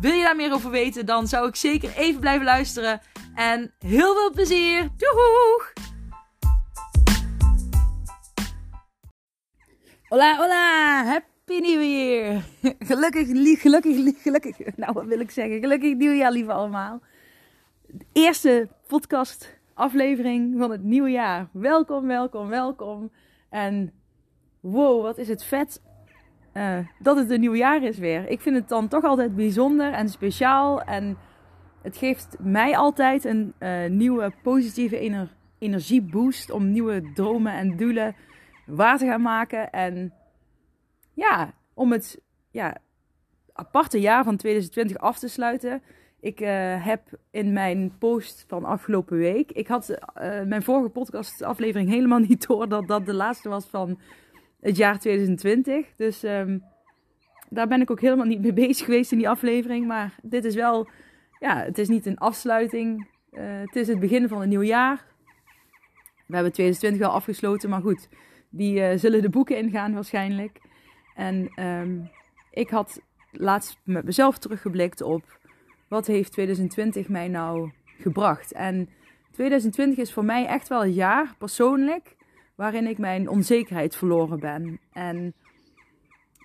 Wil je daar meer over weten, dan zou ik zeker even blijven luisteren. En heel veel plezier! Doeg! Hola, hola! Happy New Year! Gelukkig, gelukkig, gelukkig. Nou, wat wil ik zeggen? Gelukkig nieuwjaar, lieve allemaal. De eerste podcast aflevering van het nieuwe jaar. Welkom, welkom, welkom. En wow, wat is het vet uh, dat het een nieuw jaar is weer. Ik vind het dan toch altijd bijzonder en speciaal. En het geeft mij altijd een uh, nieuwe positieve ener energieboost om nieuwe dromen en doelen waar te gaan maken. En ja, om het ja, aparte jaar van 2020 af te sluiten. Ik uh, heb in mijn post van afgelopen week. Ik had mijn vorige podcastaflevering helemaal niet door dat dat de laatste was van het jaar 2020. Dus um, daar ben ik ook helemaal niet mee bezig geweest in die aflevering. Maar dit is wel, ja, het is niet een afsluiting. Uh, het is het begin van een nieuw jaar. We hebben 2020 al afgesloten, maar goed, die uh, zullen de boeken ingaan waarschijnlijk. En um, ik had laatst met mezelf teruggeblikt op wat heeft 2020 mij nou gebracht. En 2020 is voor mij echt wel een jaar persoonlijk waarin ik mijn onzekerheid verloren ben. En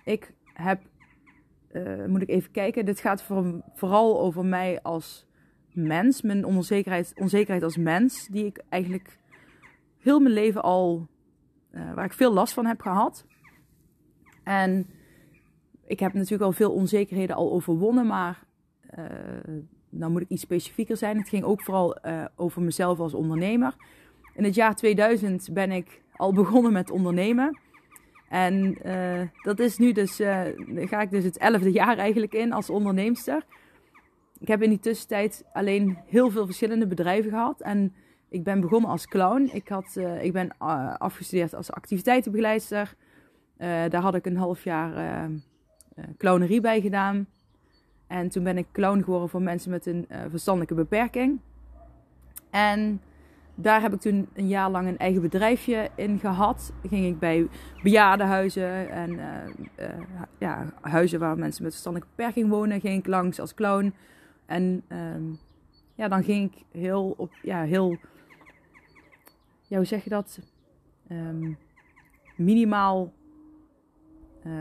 ik heb, uh, moet ik even kijken, dit gaat voor, vooral over mij als mens, mijn onzekerheid, onzekerheid als mens, die ik eigenlijk heel mijn leven al, uh, waar ik veel last van heb gehad. En ik heb natuurlijk al veel onzekerheden al overwonnen, maar uh, nou moet ik iets specifieker zijn. Het ging ook vooral over mezelf als ondernemer. In het jaar 2000 ben ik al begonnen met ondernemen. En uh, dat is nu dus, uh, ga ik dus het elfde jaar eigenlijk in als onderneemster. Ik heb in die tussentijd alleen heel veel verschillende bedrijven gehad. En ik ben begonnen als clown. Ik, had, uh, ik ben afgestudeerd als activiteitenbegeleidster. daar had ik een half jaar clownerie bij gedaan. En toen ben ik clown geworden voor mensen met een verstandelijke beperking. En daar heb ik toen een jaar lang een eigen bedrijfje in gehad. Ging ik bij bejaardenhuizen en uh, uh, ja, huizen waar mensen met verstandelijke beperking wonen, ging ik langs als clown. En um, ja, dan ging ik heel op, ja, heel, ja, hoe zeg je dat? Um, minimaal, uh,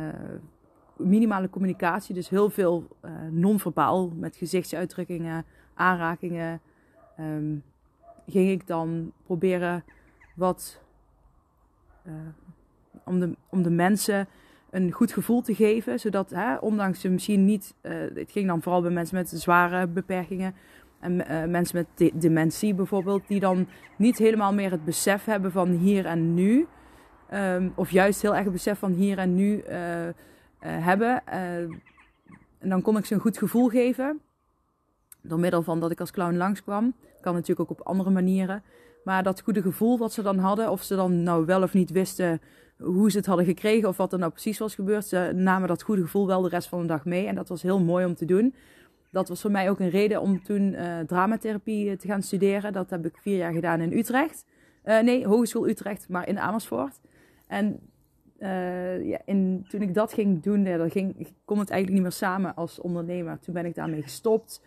minimale communicatie, dus heel veel non-verbaal met gezichtsuitdrukkingen, aanrakingen. Um, ging ik dan proberen wat uh, om, de, om de mensen een goed gevoel te geven. Zodat, hè, ondanks ze misschien niet, uh, het ging dan vooral bij mensen met zware beperkingen. En uh, mensen met de dementie bijvoorbeeld, die dan niet helemaal meer het besef hebben van hier en nu. Um, of juist heel erg het besef van hier en nu hebben. en dan kon ik ze een goed gevoel geven. Door middel van dat ik als clown langskwam. Kan natuurlijk ook op andere manieren. Maar dat goede gevoel wat ze dan hadden, of ze dan nou wel of niet wisten hoe ze het hadden gekregen of wat er nou precies was gebeurd, ze namen dat goede gevoel wel de rest van de dag mee. En dat was heel mooi om te doen. Dat was voor mij ook een reden om toen uh, dramatherapie te gaan studeren. Dat heb ik vier jaar gedaan in Utrecht. Uh, nee, Hogeschool Utrecht, maar in Amersfoort. En ja, in, toen ik dat ging doen, ja, ging, kon het eigenlijk niet meer samen als ondernemer. Toen ben ik daarmee gestopt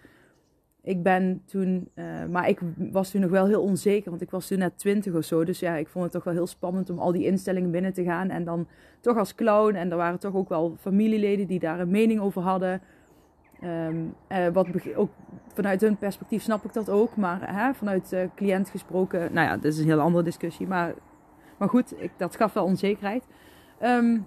ik ben toen, uh, maar ik was toen nog wel heel onzeker, want ik was toen net twintig of zo. Dus ja, ik vond het toch wel heel spannend om al die instellingen binnen te gaan. En dan toch als clown. En er waren toch ook wel familieleden die daar een mening over hadden. Um, uh, wat ook vanuit hun perspectief snap ik dat ook. Maar hè, vanuit uh, cliënt gesproken, nou ja, dat is een heel andere discussie. Maar, maar goed, ik, dat gaf wel onzekerheid. Um,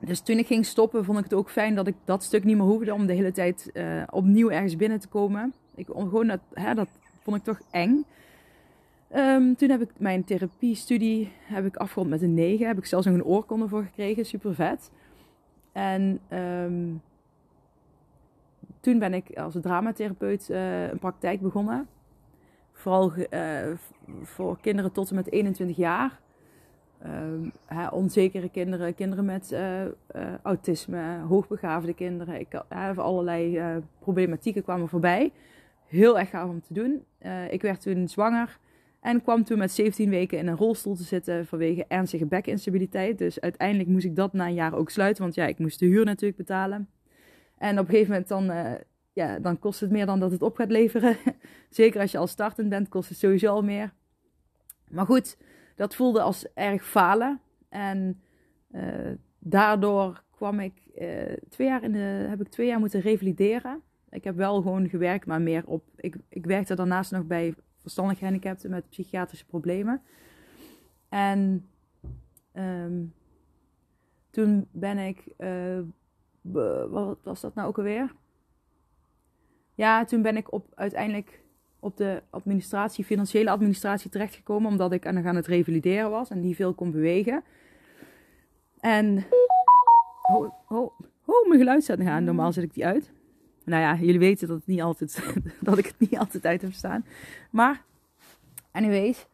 dus toen ik ging stoppen, vond ik het ook fijn dat ik dat stuk niet meer hoefde om de hele tijd opnieuw ergens binnen te komen. Ik, gewoon dat, hè, dat vond ik toch eng. Um, toen heb ik mijn therapiestudie heb ik afgerond met een 9. Heb ik zelfs nog een oorkonde voor gekregen. Super vet. En um, toen ben ik als dramatherapeut uh, een praktijk begonnen. vooral voor kinderen tot en met 21 jaar. Ehm, hè, onzekere kinderen, kinderen met autisme, hoogbegaafde kinderen. Ik, allerlei problematieken kwamen voorbij. Heel erg gaaf om te doen. ik werd toen zwanger en kwam toen met 17 weken in een rolstoel te zitten vanwege ernstige bekinstabiliteit. Dus uiteindelijk moest ik dat na een jaar ook sluiten, want ja, ik moest de huur natuurlijk betalen. En op een gegeven moment dan, uh, ja, dan kost het meer dan dat het op gaat leveren. Zeker als je al startend bent, kost het sowieso al meer. Maar goed, dat voelde als erg falen. En uh, daardoor kwam ik twee jaar in de, heb ik twee jaar moeten revalideren. Ik heb wel gewoon gewerkt, maar meer op. Ik, ik werkte daarnaast nog bij verstandig gehandicapten met psychiatrische problemen. En um, toen ben ik, uh, wat was dat nou ook alweer? Ja, toen ben ik op, uiteindelijk op de administratie, financiële administratie terechtgekomen, omdat ik aan het revalideren was en die veel kon bewegen. En, oh, oh, oh mijn geluid staat gaan. Normaal zet ik die uit nou ja, jullie weten dat, het niet altijd, dat ik het niet altijd uit heb staan. Maar, anyways.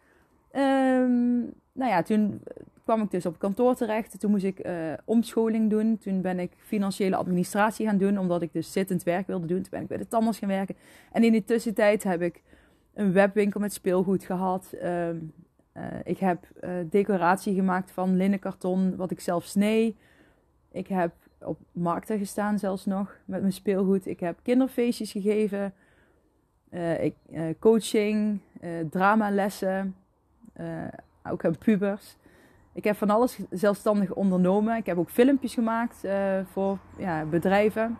Um, nou ja, toen kwam ik dus op kantoor terecht. Toen moest ik uh, omscholing doen. Toen ben ik financiële administratie gaan doen, omdat ik dus zittend werk wilde doen. Toen ben ik bij de tandarts gaan werken. En in die tussentijd heb ik een webwinkel met speelgoed gehad. Um, uh, ik heb uh, decoratie gemaakt van linnenkarton, wat ik zelf snee. Ik heb op markten gestaan zelfs nog met mijn speelgoed. Ik heb kinderfeestjes gegeven, uh, ik, uh, coaching, uh, dramalessen, ook aan pubers. Ik heb van alles zelfstandig ondernomen. Ik heb ook filmpjes gemaakt voor ja, bedrijven.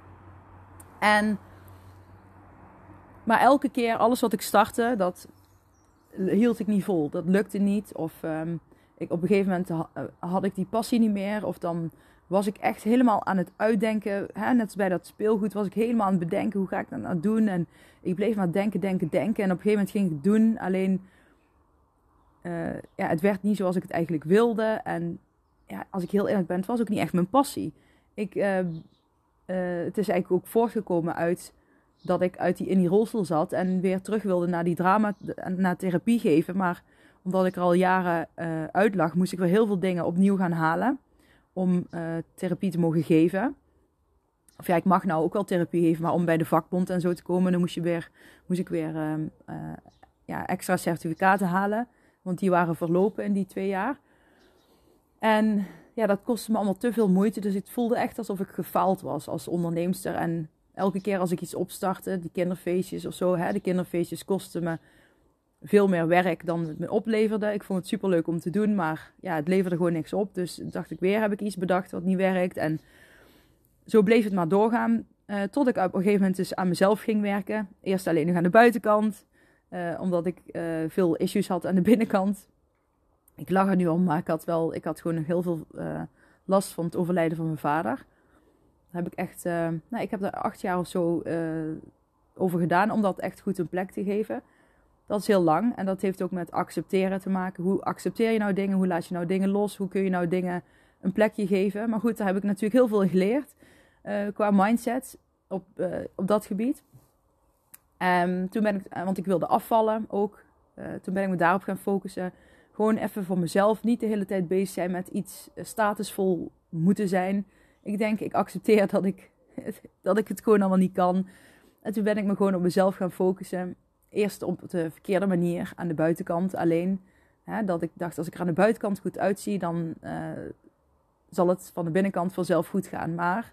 En, maar elke keer, alles wat ik startte, dat hield ik niet vol. Dat lukte niet. Of um, ik, op een gegeven moment had ik die passie niet meer. Of dan was ik echt helemaal aan het uitdenken. Hè? Net als bij dat speelgoed was ik helemaal aan het bedenken. Hoe ga ik dat nou doen? En ik bleef maar denken, denken, denken. En op een gegeven moment ging ik het doen. Alleen, uh, ja, het werd niet zoals ik het eigenlijk wilde. En ja, als ik heel eerlijk ben, het was ook niet echt mijn passie. Ik, uh, uh, het is eigenlijk ook voortgekomen uit dat ik uit die, in die rolstoel zat. En weer terug wilde naar die drama, naar therapie geven. Maar omdat ik er al jaren uit lag, moest ik weer heel veel dingen opnieuw gaan halen om uh, therapie te mogen geven. Of ja, ik mag nou ook wel therapie geven, maar om bij de vakbond en zo te komen, dan moest, je weer, moest ik weer uh, uh, ja, extra certificaten halen. Want die waren verlopen in die twee jaar. En ja, dat kostte me allemaal te veel moeite. Dus het voelde echt alsof ik gefaald was als onderneemster. En elke keer als ik iets opstartte, die kinderfeestjes of zo, hè, de kinderfeestjes kosten me veel meer werk dan het me opleverde. Ik vond het super leuk om te doen, maar ja, het leverde gewoon niks op. Dus dacht ik weer, heb ik iets bedacht wat niet werkt. En zo bleef het maar doorgaan. Uh, tot ik op een gegeven moment dus aan mezelf ging werken. Eerst alleen nog aan de buitenkant, uh, omdat ik uh, veel issues had aan de binnenkant. Ik lag er nu om, maar ik had, wel, ik had gewoon nog heel veel last van het overlijden van mijn vader. Daar heb ik echt, nou, ik heb er acht jaar of zo over gedaan om dat echt goed een plek te geven. Dat is heel lang en dat heeft ook met accepteren te maken. Hoe accepteer je nou dingen? Hoe laat je nou dingen los? Hoe kun je nou dingen een plekje geven? Maar goed, daar heb ik natuurlijk heel veel geleerd uh, qua mindset op, uh, op dat gebied. Um, toen ben ik, eh, want ik wilde afvallen ook. Toen ben ik me daarop gaan focussen. Gewoon even voor mezelf. Niet de hele tijd bezig zijn met iets statusvol moeten zijn. Ik denk, ik accepteer dat ik, dat ik het gewoon allemaal niet kan. En toen ben ik me gewoon op mezelf gaan focussen eerst op de verkeerde manier aan de buitenkant alleen. Hè, dat ik dacht, als ik er aan de buitenkant goed uitzie, dan uh, zal het van de binnenkant vanzelf goed gaan. Maar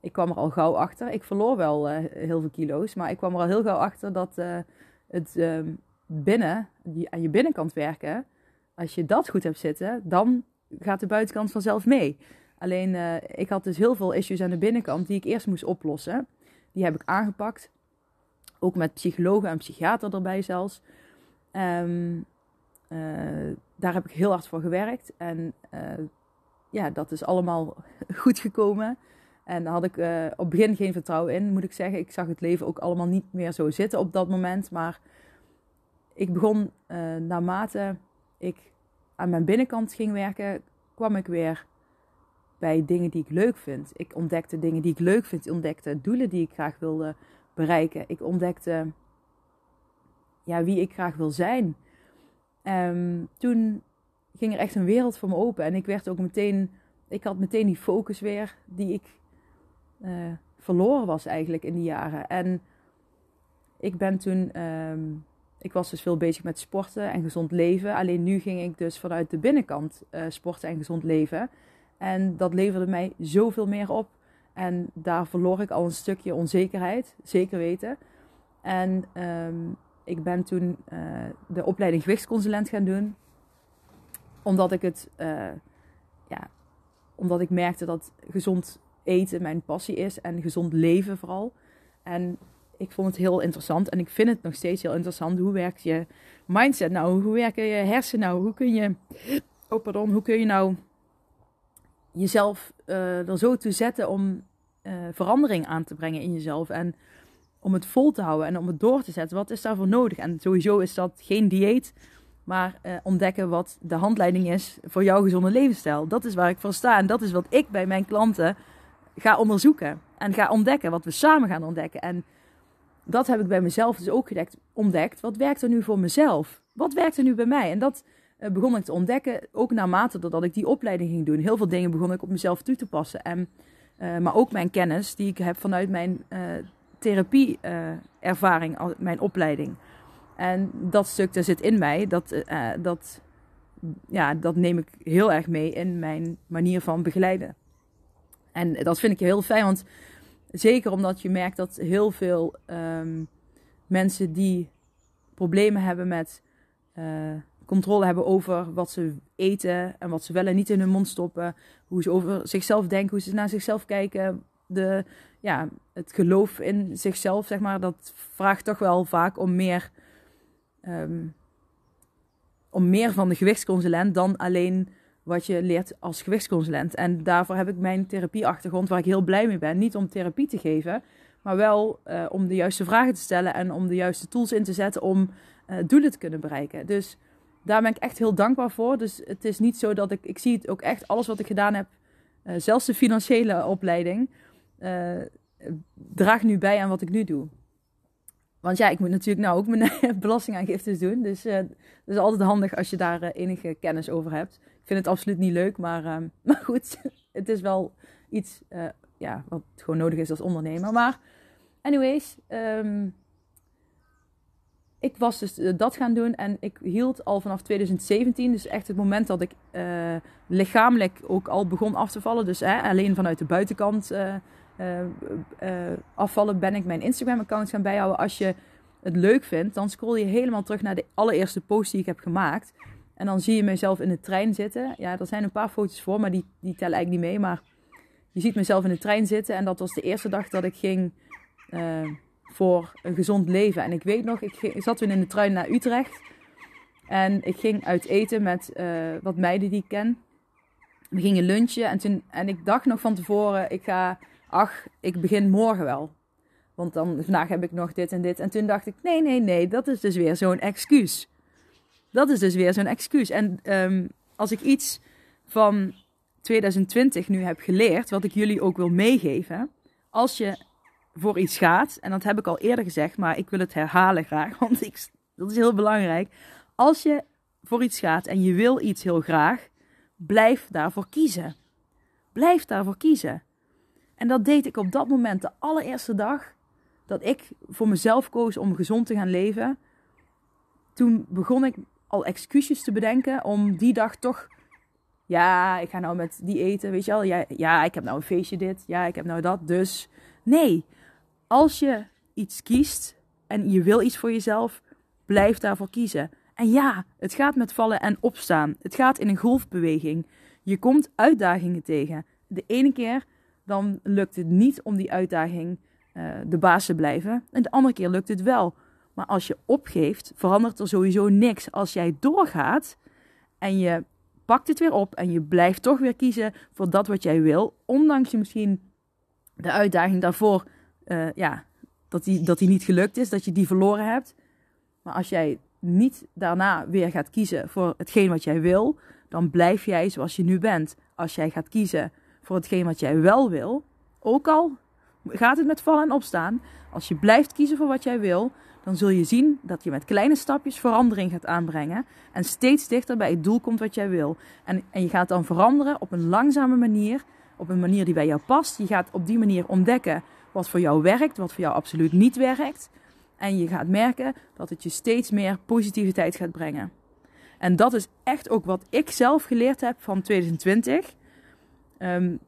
ik kwam er al gauw achter. Ik verloor wel uh, heel veel kilo's, maar ik kwam er al heel gauw achter dat uh, het ehm, binnen, aan je binnenkant werken, als je dat goed hebt zitten, dan gaat de buitenkant vanzelf mee. Alleen ik had dus heel veel issues aan de binnenkant die ik eerst moest oplossen. Die heb ik aangepakt. Ook met psychologen en psychiater erbij zelfs. Um, uh, daar heb ik heel hard voor gewerkt. En uh, ja, dat is allemaal goed gekomen. En daar had ik uh, op het begin geen vertrouwen in, moet ik zeggen. Ik zag het leven ook allemaal niet meer zo zitten op dat moment. Maar ik begon naarmate ik aan mijn binnenkant ging werken, kwam ik weer bij dingen die ik leuk vind. Ik ontdekte dingen die ik leuk vind. Ontdekte doelen die ik graag wilde bereiken. Ik ontdekte ja, wie ik graag wil zijn. Um, toen ging er echt een wereld voor me open. En ik werd ook meteen, ik had meteen die focus weer die ik uh, verloren was eigenlijk in die jaren. En ik ben toen, um, ik was dus veel bezig met sporten en gezond leven. Alleen nu ging ik dus vanuit de binnenkant uh, sporten en gezond leven. En dat leverde mij zoveel meer op. En daar verloor ik al een stukje onzekerheid, zeker weten. En um, ik ben toen uh, de opleiding gewichtsconsulent gaan doen. Omdat ik het, uh, ja, omdat ik merkte dat gezond eten mijn passie is en gezond leven vooral. En ik vond het heel interessant en ik vind het nog steeds heel interessant. Hoe werkt je mindset nou? Hoe werken je hersenen nou? Hoe kun je, oh pardon, hoe kun je nou jezelf uh, er zo toe zetten om uh, verandering aan te brengen in jezelf en om het vol te houden en om het door te zetten? Wat is daarvoor nodig? En sowieso is dat geen dieet, maar uh, ontdekken wat de handleiding is voor jouw gezonde levensstijl. Dat is waar ik voor sta en dat is wat ik bij mijn klanten ga onderzoeken en ga ontdekken, wat we samen gaan ontdekken. En dat heb ik bij mezelf dus ook ontdekt. Wat werkt er nu voor mezelf? Wat werkt er nu bij mij? En dat begon ik te ontdekken, ook naarmate dat ik die opleiding ging doen. Heel veel dingen begon ik op mezelf toe te passen. En, uh, maar ook mijn kennis die ik heb vanuit mijn uh, therapie-ervaring, mijn opleiding. En dat stuk dat zit in mij, dat, dat, ja, dat neem ik heel erg mee in mijn manier van begeleiden. En dat vind ik heel fijn, want zeker omdat je merkt dat heel veel um, mensen die problemen hebben met controle hebben over wat ze eten en wat ze wel en niet in hun mond stoppen, hoe ze over zichzelf denken, hoe ze naar zichzelf kijken, de, ja, het geloof in zichzelf, zeg maar, dat vraagt toch wel vaak om meer, um, om meer van de gewichtsconsulent dan alleen wat je leert als gewichtsconsulent. En daarvoor heb ik mijn therapieachtergrond, waar ik heel blij mee ben. Niet om therapie te geven, maar wel uh, om de juiste vragen te stellen en om de juiste tools in te zetten om uh, doelen te kunnen bereiken. Dus daar ben ik echt heel dankbaar voor. Dus het is niet zo dat ik, ik zie het ook echt, alles wat ik gedaan heb, uh, zelfs de financiële opleiding, draagt nu bij aan wat ik nu doe. Want ja, ik moet natuurlijk nou ook mijn belastingaangiftes doen. Dus uh, het is altijd handig als je daar uh, enige kennis over hebt. Ik vind het absoluut niet leuk, maar, uh, maar goed, het is wel iets ja, wat gewoon nodig is als ondernemer. Maar anyways, um, ik was dus dat gaan doen en ik hield al vanaf 2017, dus echt het moment dat ik lichamelijk ook al begon af te vallen. Dus alleen vanuit de buitenkant uh, afvallen, ben ik mijn Instagram-account gaan bijhouden. Als je het leuk vindt, dan scroll je helemaal terug naar de allereerste post die ik heb gemaakt. En dan zie je mezelf in de trein zitten. Ja, er zijn een paar foto's voor, maar die, die tellen eigenlijk niet mee. Maar je ziet mezelf in de trein zitten. En dat was de eerste dag dat ik ging voor een gezond leven. En ik weet nog, ik, zat toen in de trein naar Utrecht. En ik ging uit eten met wat meiden die ik ken. We gingen lunchen. En, toen, en ik dacht nog van tevoren, ik ga ach, ik begin morgen wel. Want dan, vandaag heb ik nog dit en dit. En toen dacht ik, nee, nee, nee, dat is dus weer zo'n excuus. Dat is dus weer zo'n excuus. En um, als ik iets van 2020 nu heb geleerd, wat ik jullie ook wil meegeven. Als je voor iets gaat, en dat heb ik al eerder gezegd, maar ik wil het herhalen graag, want ik, dat is heel belangrijk. Als je voor iets gaat en je wil iets heel graag, blijf daarvoor kiezen. Blijf daarvoor kiezen. En dat deed ik op dat moment, de allereerste dag dat ik voor mezelf koos om gezond te gaan leven. Toen begon ik al excuses te bedenken om die dag toch. Ja, ik ga nou met die eten, weet je wel. Ja, ja, ik heb nou een feestje dit. Ja, ik heb nou dat. Dus nee, als je iets kiest en je wil iets voor jezelf, blijf daarvoor kiezen. En ja, het gaat met vallen en opstaan. Het gaat in een golfbeweging. Je komt uitdagingen tegen. De ene keer dan lukt het niet om die uitdaging uh, de baas te blijven. En de andere keer lukt het wel. Maar als je opgeeft, verandert er sowieso niks. Als jij doorgaat en je pakt het weer op en je blijft toch weer kiezen voor dat wat jij wil, ondanks je misschien de uitdaging daarvoor, uh, ja, dat die, dat die niet gelukt is, dat je die verloren hebt. Maar als jij niet daarna weer gaat kiezen voor hetgeen wat jij wil, dan blijf jij zoals je nu bent. Als jij gaat kiezen voor hetgeen wat jij wel wil. Ook al gaat het met vallen en opstaan. Als je blijft kiezen voor wat jij wil, dan zul je zien dat je met kleine stapjes verandering gaat aanbrengen en steeds dichter bij het doel komt wat jij wil. En, en je gaat dan veranderen op een langzame manier, op een manier die bij jou past. Je gaat op die manier ontdekken wat voor jou werkt, wat voor jou absoluut niet werkt. En je gaat merken dat het je steeds meer positiviteit gaat brengen. En dat is echt ook wat ik zelf geleerd heb van 2020. Um,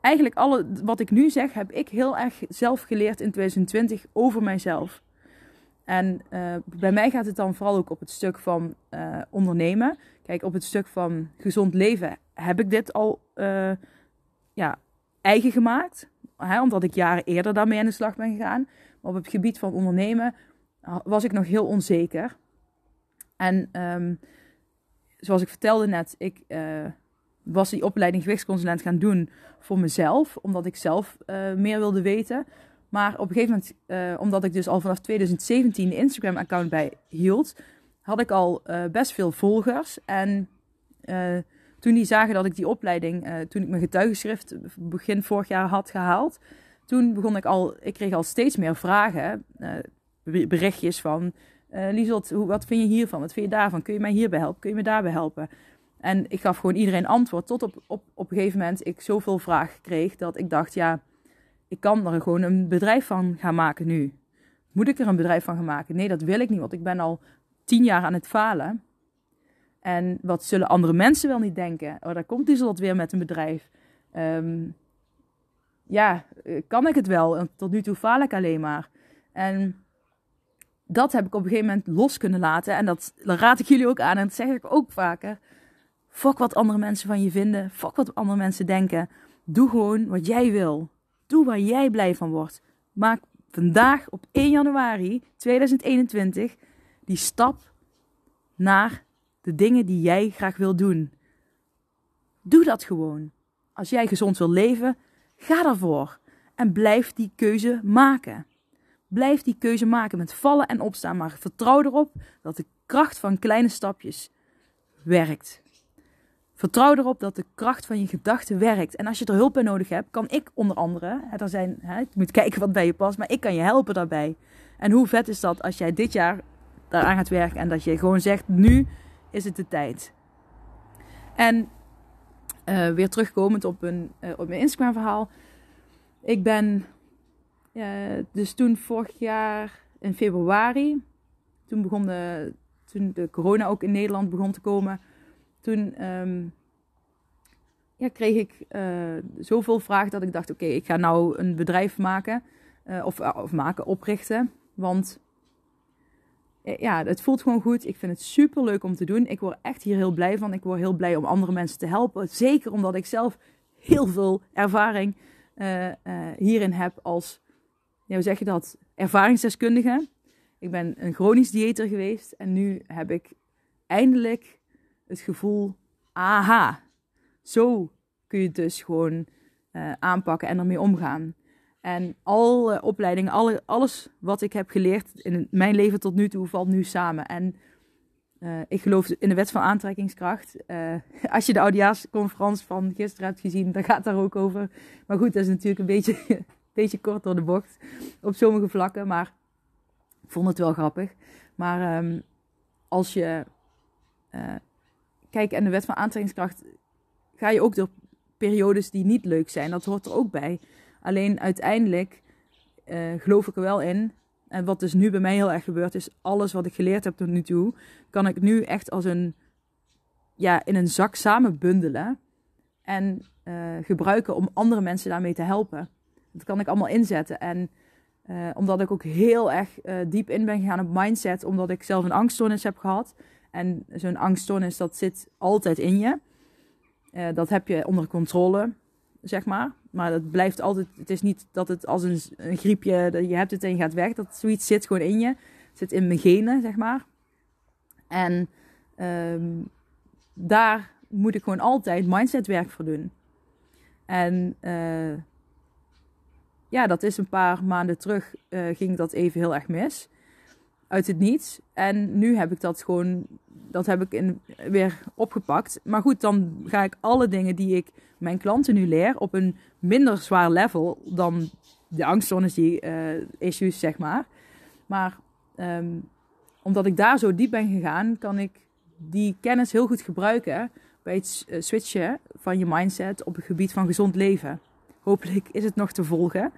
eigenlijk alle, wat ik nu zeg, heb ik heel erg zelf geleerd in 2020 over mijzelf. En uh, bij mij gaat het dan vooral ook op het stuk van uh, ondernemen. Kijk, op het stuk van gezond leven heb ik dit al uh, ja, eigen gemaakt. Hè, omdat ik jaren eerder daarmee aan de slag ben gegaan. Op het gebied van ondernemen was ik nog heel onzeker. En um, zoals ik vertelde net, ik was die opleiding gewichtsconsulent gaan doen voor mezelf, omdat ik zelf uh, meer wilde weten. Maar op een gegeven moment, uh, omdat ik dus al vanaf 2017 een Instagram-account bij hield, had ik al best veel volgers. En toen die zagen dat ik die opleiding, toen ik mijn getuigenschrift begin vorig jaar had gehaald, toen begon ik al, ik kreeg al steeds meer vragen, berichtjes van, Liesot, wat vind je hiervan? Wat vind je daarvan? Kun je mij hierbij helpen? Kun je me daarbij helpen? En ik gaf gewoon iedereen antwoord. Tot op, op, op een gegeven moment ik zoveel vragen kreeg dat ik dacht, ja, ik kan er gewoon een bedrijf van gaan maken nu. Moet ik er een bedrijf van gaan maken? Nee, dat wil ik niet, want ik ben al tien jaar aan het falen. En wat zullen andere mensen wel niet denken? Oh, daar komt wat weer met een bedrijf. Um, ja, kan ik het wel? Tot nu toe faal ik alleen maar. En dat heb ik op een gegeven moment los kunnen laten. En dat raad ik jullie ook aan. En dat zeg ik ook vaker. Fuck wat andere mensen van je vinden. Fuck wat andere mensen denken. Doe gewoon wat jij wil. Doe waar jij blij van wordt. Maak vandaag op 1 januari 2021 die stap naar de dingen die jij graag wil doen. Doe dat gewoon. Als jij gezond wil leven, ga daarvoor. En blijf die keuze maken. Blijf die keuze maken met vallen en opstaan. Maar vertrouw erop dat de kracht van kleine stapjes werkt. Vertrouw erop dat de kracht van je gedachten werkt. En als je er hulp bij nodig hebt, kan ik onder andere, er zijn, hè, je moet kijken wat bij je past, maar ik kan je helpen daarbij. En hoe vet is dat als jij dit jaar daaraan gaat werken en dat je gewoon zegt, nu is het de tijd. En uh, weer terugkomend op, een, uh, op mijn Instagram verhaal. Ik ben uh, dus toen vorig jaar in februari, toen begon de, toen de corona ook in Nederland begon te komen toen um, ja, kreeg ik zoveel vragen dat ik dacht: oké, ik ga nou een bedrijf maken. Of, of maken, oprichten. Want ja, het voelt gewoon goed. Ik vind het super leuk om te doen. Ik word echt hier heel blij van. Ik word heel blij om andere mensen te helpen. Zeker omdat ik zelf heel veel ervaring hierin heb als, ja, hoe zeg je dat, ervaringsdeskundige. Ik ben een chronisch dieeter geweest en nu heb ik eindelijk het gevoel, aha, zo kun je het dus gewoon aanpakken en ermee omgaan. En alle opleidingen, alle, alles wat ik heb geleerd in mijn leven tot nu toe, valt nu samen. En uh, ik geloof in de wet van aantrekkingskracht. Uh, als je de oudejaarsconferentie van gisteren hebt gezien, dan gaat daar ook over. Maar goed, dat is natuurlijk een beetje, een beetje kort door de bocht op sommige vlakken. Maar ik vond het wel grappig. Maar um, als je uh, kijk, en de wet van aantrekkingskracht ga je ook door periodes die niet leuk zijn. Dat hoort er ook bij. Alleen uiteindelijk uh, geloof ik er wel in. En wat dus nu bij mij heel erg gebeurt, is alles wat ik geleerd heb tot nu toe, kan ik nu echt als een, ja, in een zak samen bundelen. En uh, gebruiken om andere mensen daarmee te helpen. Dat kan ik allemaal inzetten. En uh, omdat ik ook heel erg diep in ben gegaan op mindset, omdat ik zelf een angststoornis heb gehad. En zo'n angststoornis, dat zit altijd in je. Dat heb je onder controle, zeg maar. Maar dat blijft altijd. Het is niet dat het als een, griepje. Dat je hebt het en je gaat weg. Dat zoiets zit gewoon in je. Zit in mijn genen, zeg maar. En um, daar moet ik gewoon altijd mindsetwerk voor doen. En uh, ja, dat is een paar maanden terug. Uh, ging dat even heel erg mis uit het niets. En nu heb ik dat gewoon, dat heb ik in, weer opgepakt. Maar goed, dan ga ik alle dingen die ik mijn klanten nu leer op een minder zwaar level dan de angststoornis die uh, issues, zeg maar. Maar ehm, omdat ik daar zo diep ben gegaan, kan ik die kennis heel goed gebruiken bij het eh, switchen van je mindset op het gebied van gezond leven. Hopelijk is het nog te volgen.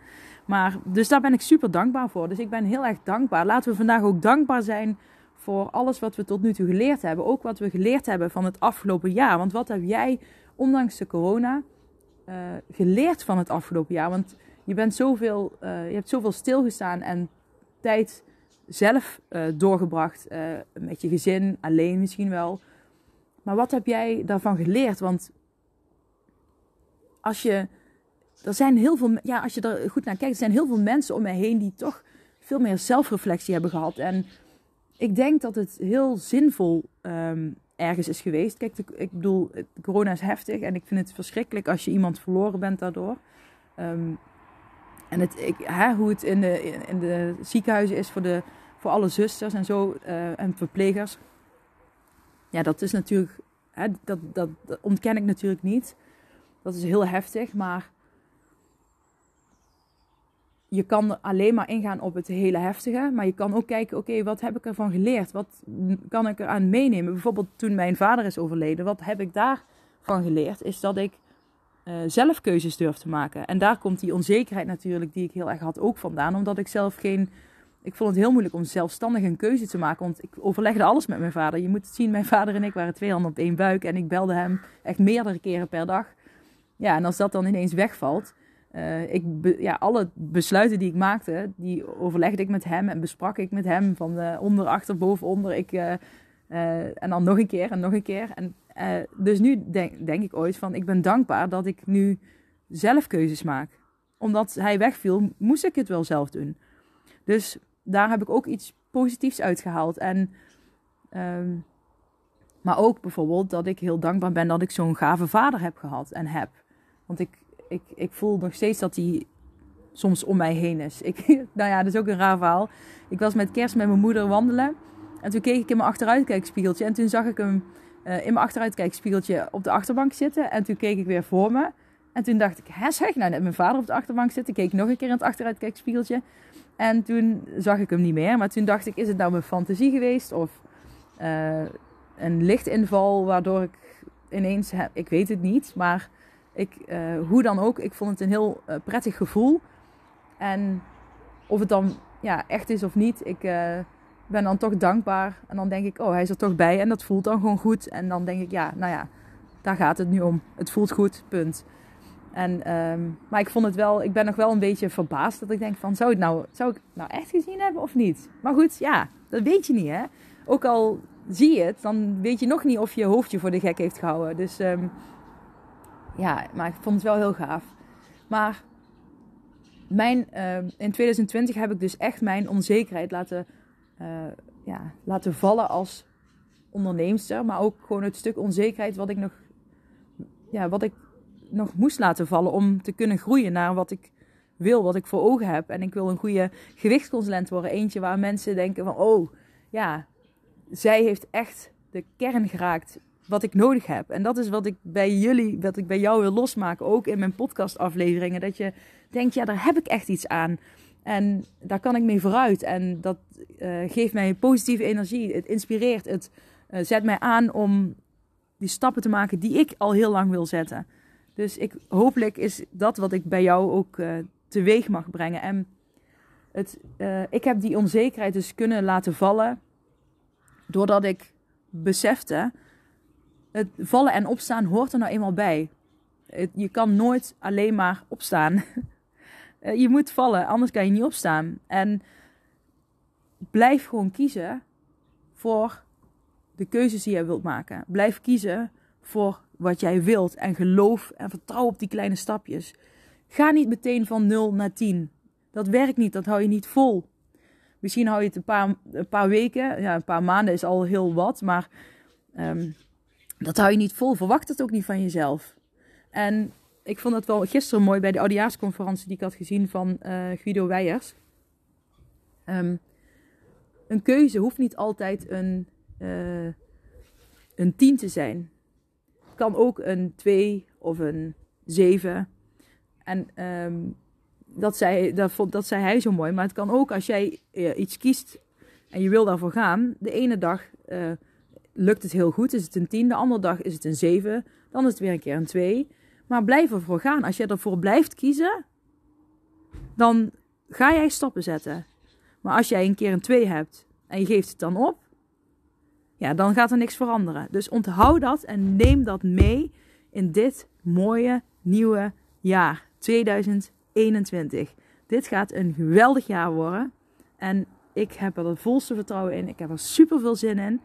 Maar dus daar ben ik super dankbaar voor. Dus ik ben heel erg dankbaar. Laten we vandaag ook dankbaar zijn voor alles wat we tot nu toe geleerd hebben. Ook wat we geleerd hebben van het afgelopen jaar. Want wat heb jij, ondanks de corona, uh, geleerd van het afgelopen jaar? Want je, bent zoveel, uh, je hebt zoveel stilgestaan en tijd zelf uh, doorgebracht. met je gezin, alleen misschien wel. Maar wat heb jij daarvan geleerd? Want als je. Er zijn heel veel. Ja, als je er goed naar kijkt, er zijn heel veel mensen om mij heen die toch veel meer zelfreflectie hebben gehad. En ik denk dat het heel zinvol um, ergens is geweest. Kijk, ik bedoel, corona is heftig en ik vind het verschrikkelijk als je iemand verloren bent daardoor. Um, en het, ik, hè, hoe het in de, in de ziekenhuizen is voor, de, voor alle zusters en zo uh, en verplegers. Ja, dat is natuurlijk, hè, dat, dat ontken ik natuurlijk niet. Dat is heel heftig, maar je kan alleen maar ingaan op het hele heftige. Maar je kan ook kijken, oké, wat heb ik ervan geleerd? Wat kan ik eraan meenemen? Bijvoorbeeld toen mijn vader is overleden, wat heb ik daarvan geleerd? Is dat ik uh, zelf keuzes durf te maken. En daar komt die onzekerheid natuurlijk, die ik heel erg had, ook vandaan. Omdat ik zelf geen... Ik vond het heel moeilijk om zelfstandig een keuze te maken. Want ik overlegde alles met mijn vader. Je moet het zien, mijn vader en ik waren twee handen op één buik. En ik belde hem echt meerdere keren per dag. Ja, en als dat dan ineens wegvalt uh, ik ja, alle besluiten die ik maakte, die overlegde ik met hem en besprak ik met hem. Van uh, onder, achter, boven, onder. Ik, uh, en dan nog een keer en nog een keer. En, dus nu denk, denk ik ooit van, ik ben dankbaar dat ik nu zelf keuzes maak. Omdat hij wegviel, moest ik het wel zelf doen. Dus daar heb ik ook iets positiefs uitgehaald. En, um, maar ook bijvoorbeeld dat ik heel dankbaar ben dat ik zo'n gave vader heb gehad en heb. Want ik, ik, ik voel nog steeds dat hij soms om mij heen is. Ik, nou ja, dat is ook een raar verhaal. Ik was met kerst met mijn moeder wandelen. En toen keek ik in mijn achteruitkijkspiegeltje. En toen zag ik hem uh, in mijn achteruitkijkspiegeltje op de achterbank zitten. En toen keek ik weer voor me. En toen dacht ik, hè zeg, nou net mijn vader op de achterbank zitten. Keek nog een keer in het achteruitkijkspiegeltje. En toen zag ik hem niet meer. Maar toen dacht ik, is het nou mijn fantasie geweest? Of uh, een lichtinval waardoor ik ineens, heb, ik weet het niet. Maar ik, uh, hoe dan ook, ik vond het een heel uh, prettig gevoel. En of het dan ja, echt is of niet, ik uh, ben dan toch dankbaar. En dan denk ik, oh, hij is er toch bij. En dat voelt dan gewoon goed. En dan denk ik, ja, nou ja, daar gaat het nu om. Het voelt goed, punt. En, um, maar ik vond het wel, ik ben nog wel een beetje verbaasd dat ik denk van, zou, het nou, zou ik nou echt gezien hebben of niet? Maar goed, ja, dat weet je niet hè. Ook al zie je het, dan weet je nog niet of je hoofdje voor de gek heeft gehouden. Dus um, ja, maar ik vond het wel heel gaaf. Maar mijn, uh, in 2020 heb ik dus echt mijn onzekerheid laten, uh, ja, laten vallen als onderneemster. Maar ook gewoon het stuk onzekerheid wat ik nog, ja, wat ik nog moest laten vallen om te kunnen groeien naar wat ik wil, wat ik voor ogen heb. En ik wil een goede gewichtsconsulent worden. Eentje waar mensen denken van, oh ja, zij heeft echt de kern geraakt wat ik nodig heb. En dat is wat ik bij jullie, wat ik bij jou wil losmaken, ook in mijn podcastafleveringen. Dat je denkt, ja, daar heb ik echt iets aan. En daar kan ik mee vooruit. En dat uh, geeft mij positieve energie. Het inspireert. Het uh, zet mij aan om die stappen te maken die ik al heel lang wil zetten. Dus ik, hopelijk is dat wat ik bij jou ook uh, teweeg mag brengen. En het, ik heb die onzekerheid dus kunnen laten vallen. Doordat ik besefte het vallen en opstaan hoort er nou eenmaal bij. je kan nooit alleen maar opstaan. Eh, je moet vallen, anders kan je niet opstaan. En blijf gewoon kiezen voor de keuzes die jij wilt maken. Blijf kiezen voor wat jij wilt en geloof en vertrouw op die kleine stapjes. Ga niet meteen van 0 naar 10. Dat werkt niet, dat hou je niet vol. Misschien hou je het een paar, een paar weken, ja, een paar maanden is al heel wat, maar um, dat hou je niet vol. Verwacht het ook niet van jezelf. En ik vond het wel gisteren mooi bij de oudejaarsconferentie die ik had gezien van uh, Guido Weijers. Um, een keuze hoeft niet altijd een, uh, een 10 te zijn. Het kan ook een 2 of een 7. En um, dat, zei, dat, vond, dat zei hij zo mooi. Maar het kan ook als jij uh, iets kiest en je wil daarvoor gaan, de ene dag lukt het heel goed, is het een 10, de andere dag is het een 7, dan is het weer een keer een 2. Maar blijf ervoor gaan. Als je ervoor blijft kiezen, dan ga jij stappen zetten. Maar als jij een keer een 2 hebt en je geeft het dan op, ja, dan gaat er niks veranderen. Dus onthoud dat en neem dat mee in dit mooie nieuwe jaar 2021. Dit gaat een geweldig jaar worden. En ik heb er het volste vertrouwen in. Ik heb er super veel zin in.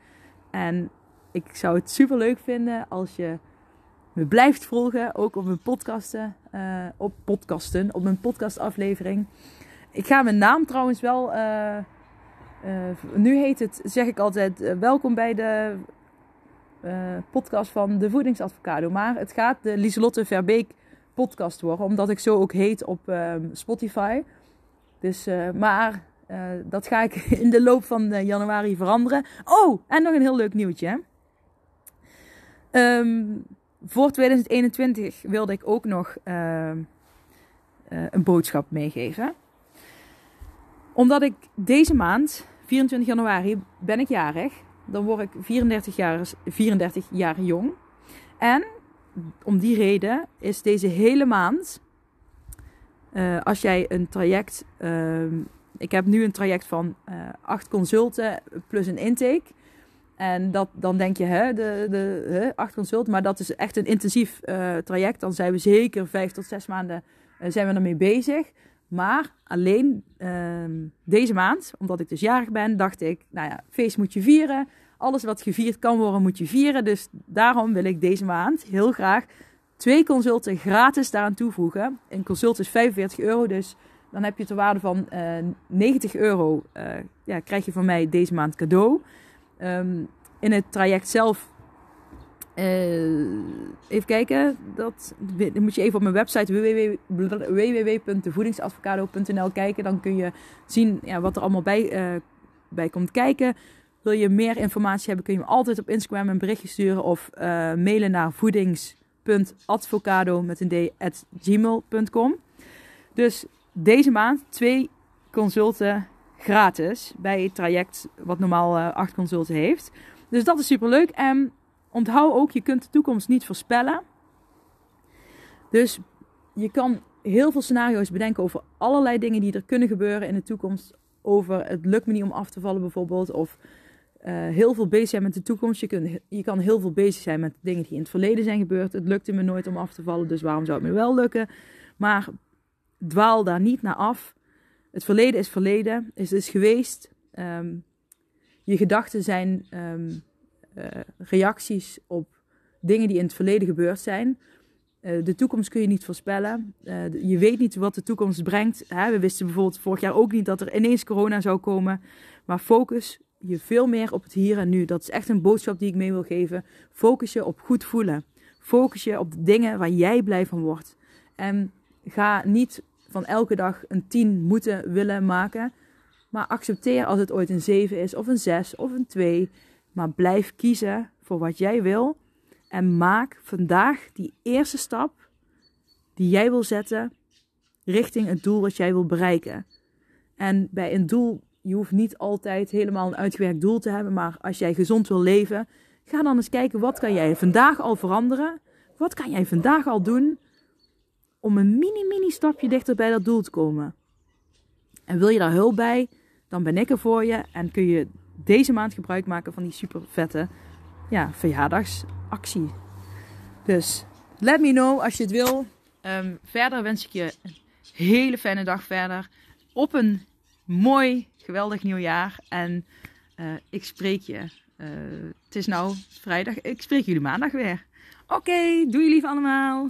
En ik zou het super leuk vinden als je me blijft volgen. Ook op mijn podcasten. Uh, op podcasten. Op mijn podcastaflevering. Ik ga mijn naam trouwens wel. Uh, uh, nu heet het, zeg ik altijd, welkom bij de podcast van de voedingsadvocado. Maar het gaat de Lieselotte Verbeek podcast worden. Omdat ik zo ook heet op ehm, Spotify. Dus, maar dat ga ik in de loop van januari veranderen. Oh, en nog een heel leuk nieuwtje. Um, voor 2021 wilde ik ook nog ehm, een boodschap meegeven omdat ik deze maand, 24 januari, ben ik jarig. Dan word ik 34 jaar, 34 jaar jong. En om die reden is deze hele maand, als jij een traject, uh, ik heb nu een traject van uh, acht consulten plus een intake. En dat, dan denk je, hè, de, de hè, acht consulten, maar dat is echt een intensief uh, traject. Dan zijn we zeker vijf tot zes maanden zijn we ermee bezig. Maar alleen uh, deze maand, omdat ik dus jarig ben, dacht ik, nou ja, feest moet je vieren. Alles wat gevierd kan worden, moet je vieren. Dus daarom wil ik deze maand heel graag twee consulten gratis daaraan toevoegen. Een consult is 45 euro, dus dan heb je ter waarde van uh, eh, 90 euro, uh, ja, krijg je van mij deze maand cadeau. Um, in het traject zelf uh, even kijken. Dat, moet je even op mijn website www.devoedingsadvocado.nl kijken. Dan kun je zien ja, wat er allemaal bij, bij komt kijken. Wil je meer informatie hebben, kun je me altijd op Instagram een berichtje sturen of mailen naar voedings.advocado met een d at gmail.com. Dus deze maand twee consulten gratis bij het traject wat normaal acht consulten heeft. Dus dat is super leuk. En Onthoud ook, je kunt de toekomst niet voorspellen. Dus je kan heel veel scenario's bedenken over allerlei dingen die er kunnen gebeuren in de toekomst. Over het lukt me niet om af te vallen bijvoorbeeld. Of uh, heel veel bezig zijn met de toekomst. Je, kunt, je kan heel veel bezig zijn met dingen die in het verleden zijn gebeurd. Het lukte me nooit om af te vallen, dus waarom zou het me wel lukken? Maar dwaal daar niet naar af. Het verleden is verleden, is, is geweest. Um, je gedachten zijn um, uh, reacties op dingen die in het verleden gebeurd zijn. Uh, de toekomst kun je niet voorspellen. Uh, je weet niet wat de toekomst brengt. Hè? We wisten bijvoorbeeld vorig jaar ook niet dat er ineens corona zou komen. Maar focus je veel meer op het hier en nu. Dat is echt een boodschap die ik mee wil geven. Focus je op goed voelen. Focus je op de dingen waar jij blij van wordt. En ga niet van elke dag een 10 moeten willen maken. Maar accepteer als het ooit een 7 is, of een 6 of een 2. Maar blijf kiezen voor wat jij wil. En maak vandaag die eerste stap die jij wil zetten richting het doel wat jij wil bereiken. En bij een doel, je hoeft niet altijd helemaal een uitgewerkt doel te hebben. Maar als jij gezond wil leven, ga dan eens kijken wat kan jij vandaag al veranderen. Wat kan jij vandaag al doen om een mini mini stapje dichter bij dat doel te komen. En wil je daar hulp bij, dan ben ik er voor je en kun je deze maand gebruik maken van die super vette ja, verjaardagsactie. Dus let me know als je het wil. Um, verder wens ik je een hele fijne dag verder. Op een mooi, geweldig nieuwjaar. En uh, ik spreek je. Uh, het is nou vrijdag. Ik spreek jullie maandag weer. Oké, okay, doei lief allemaal.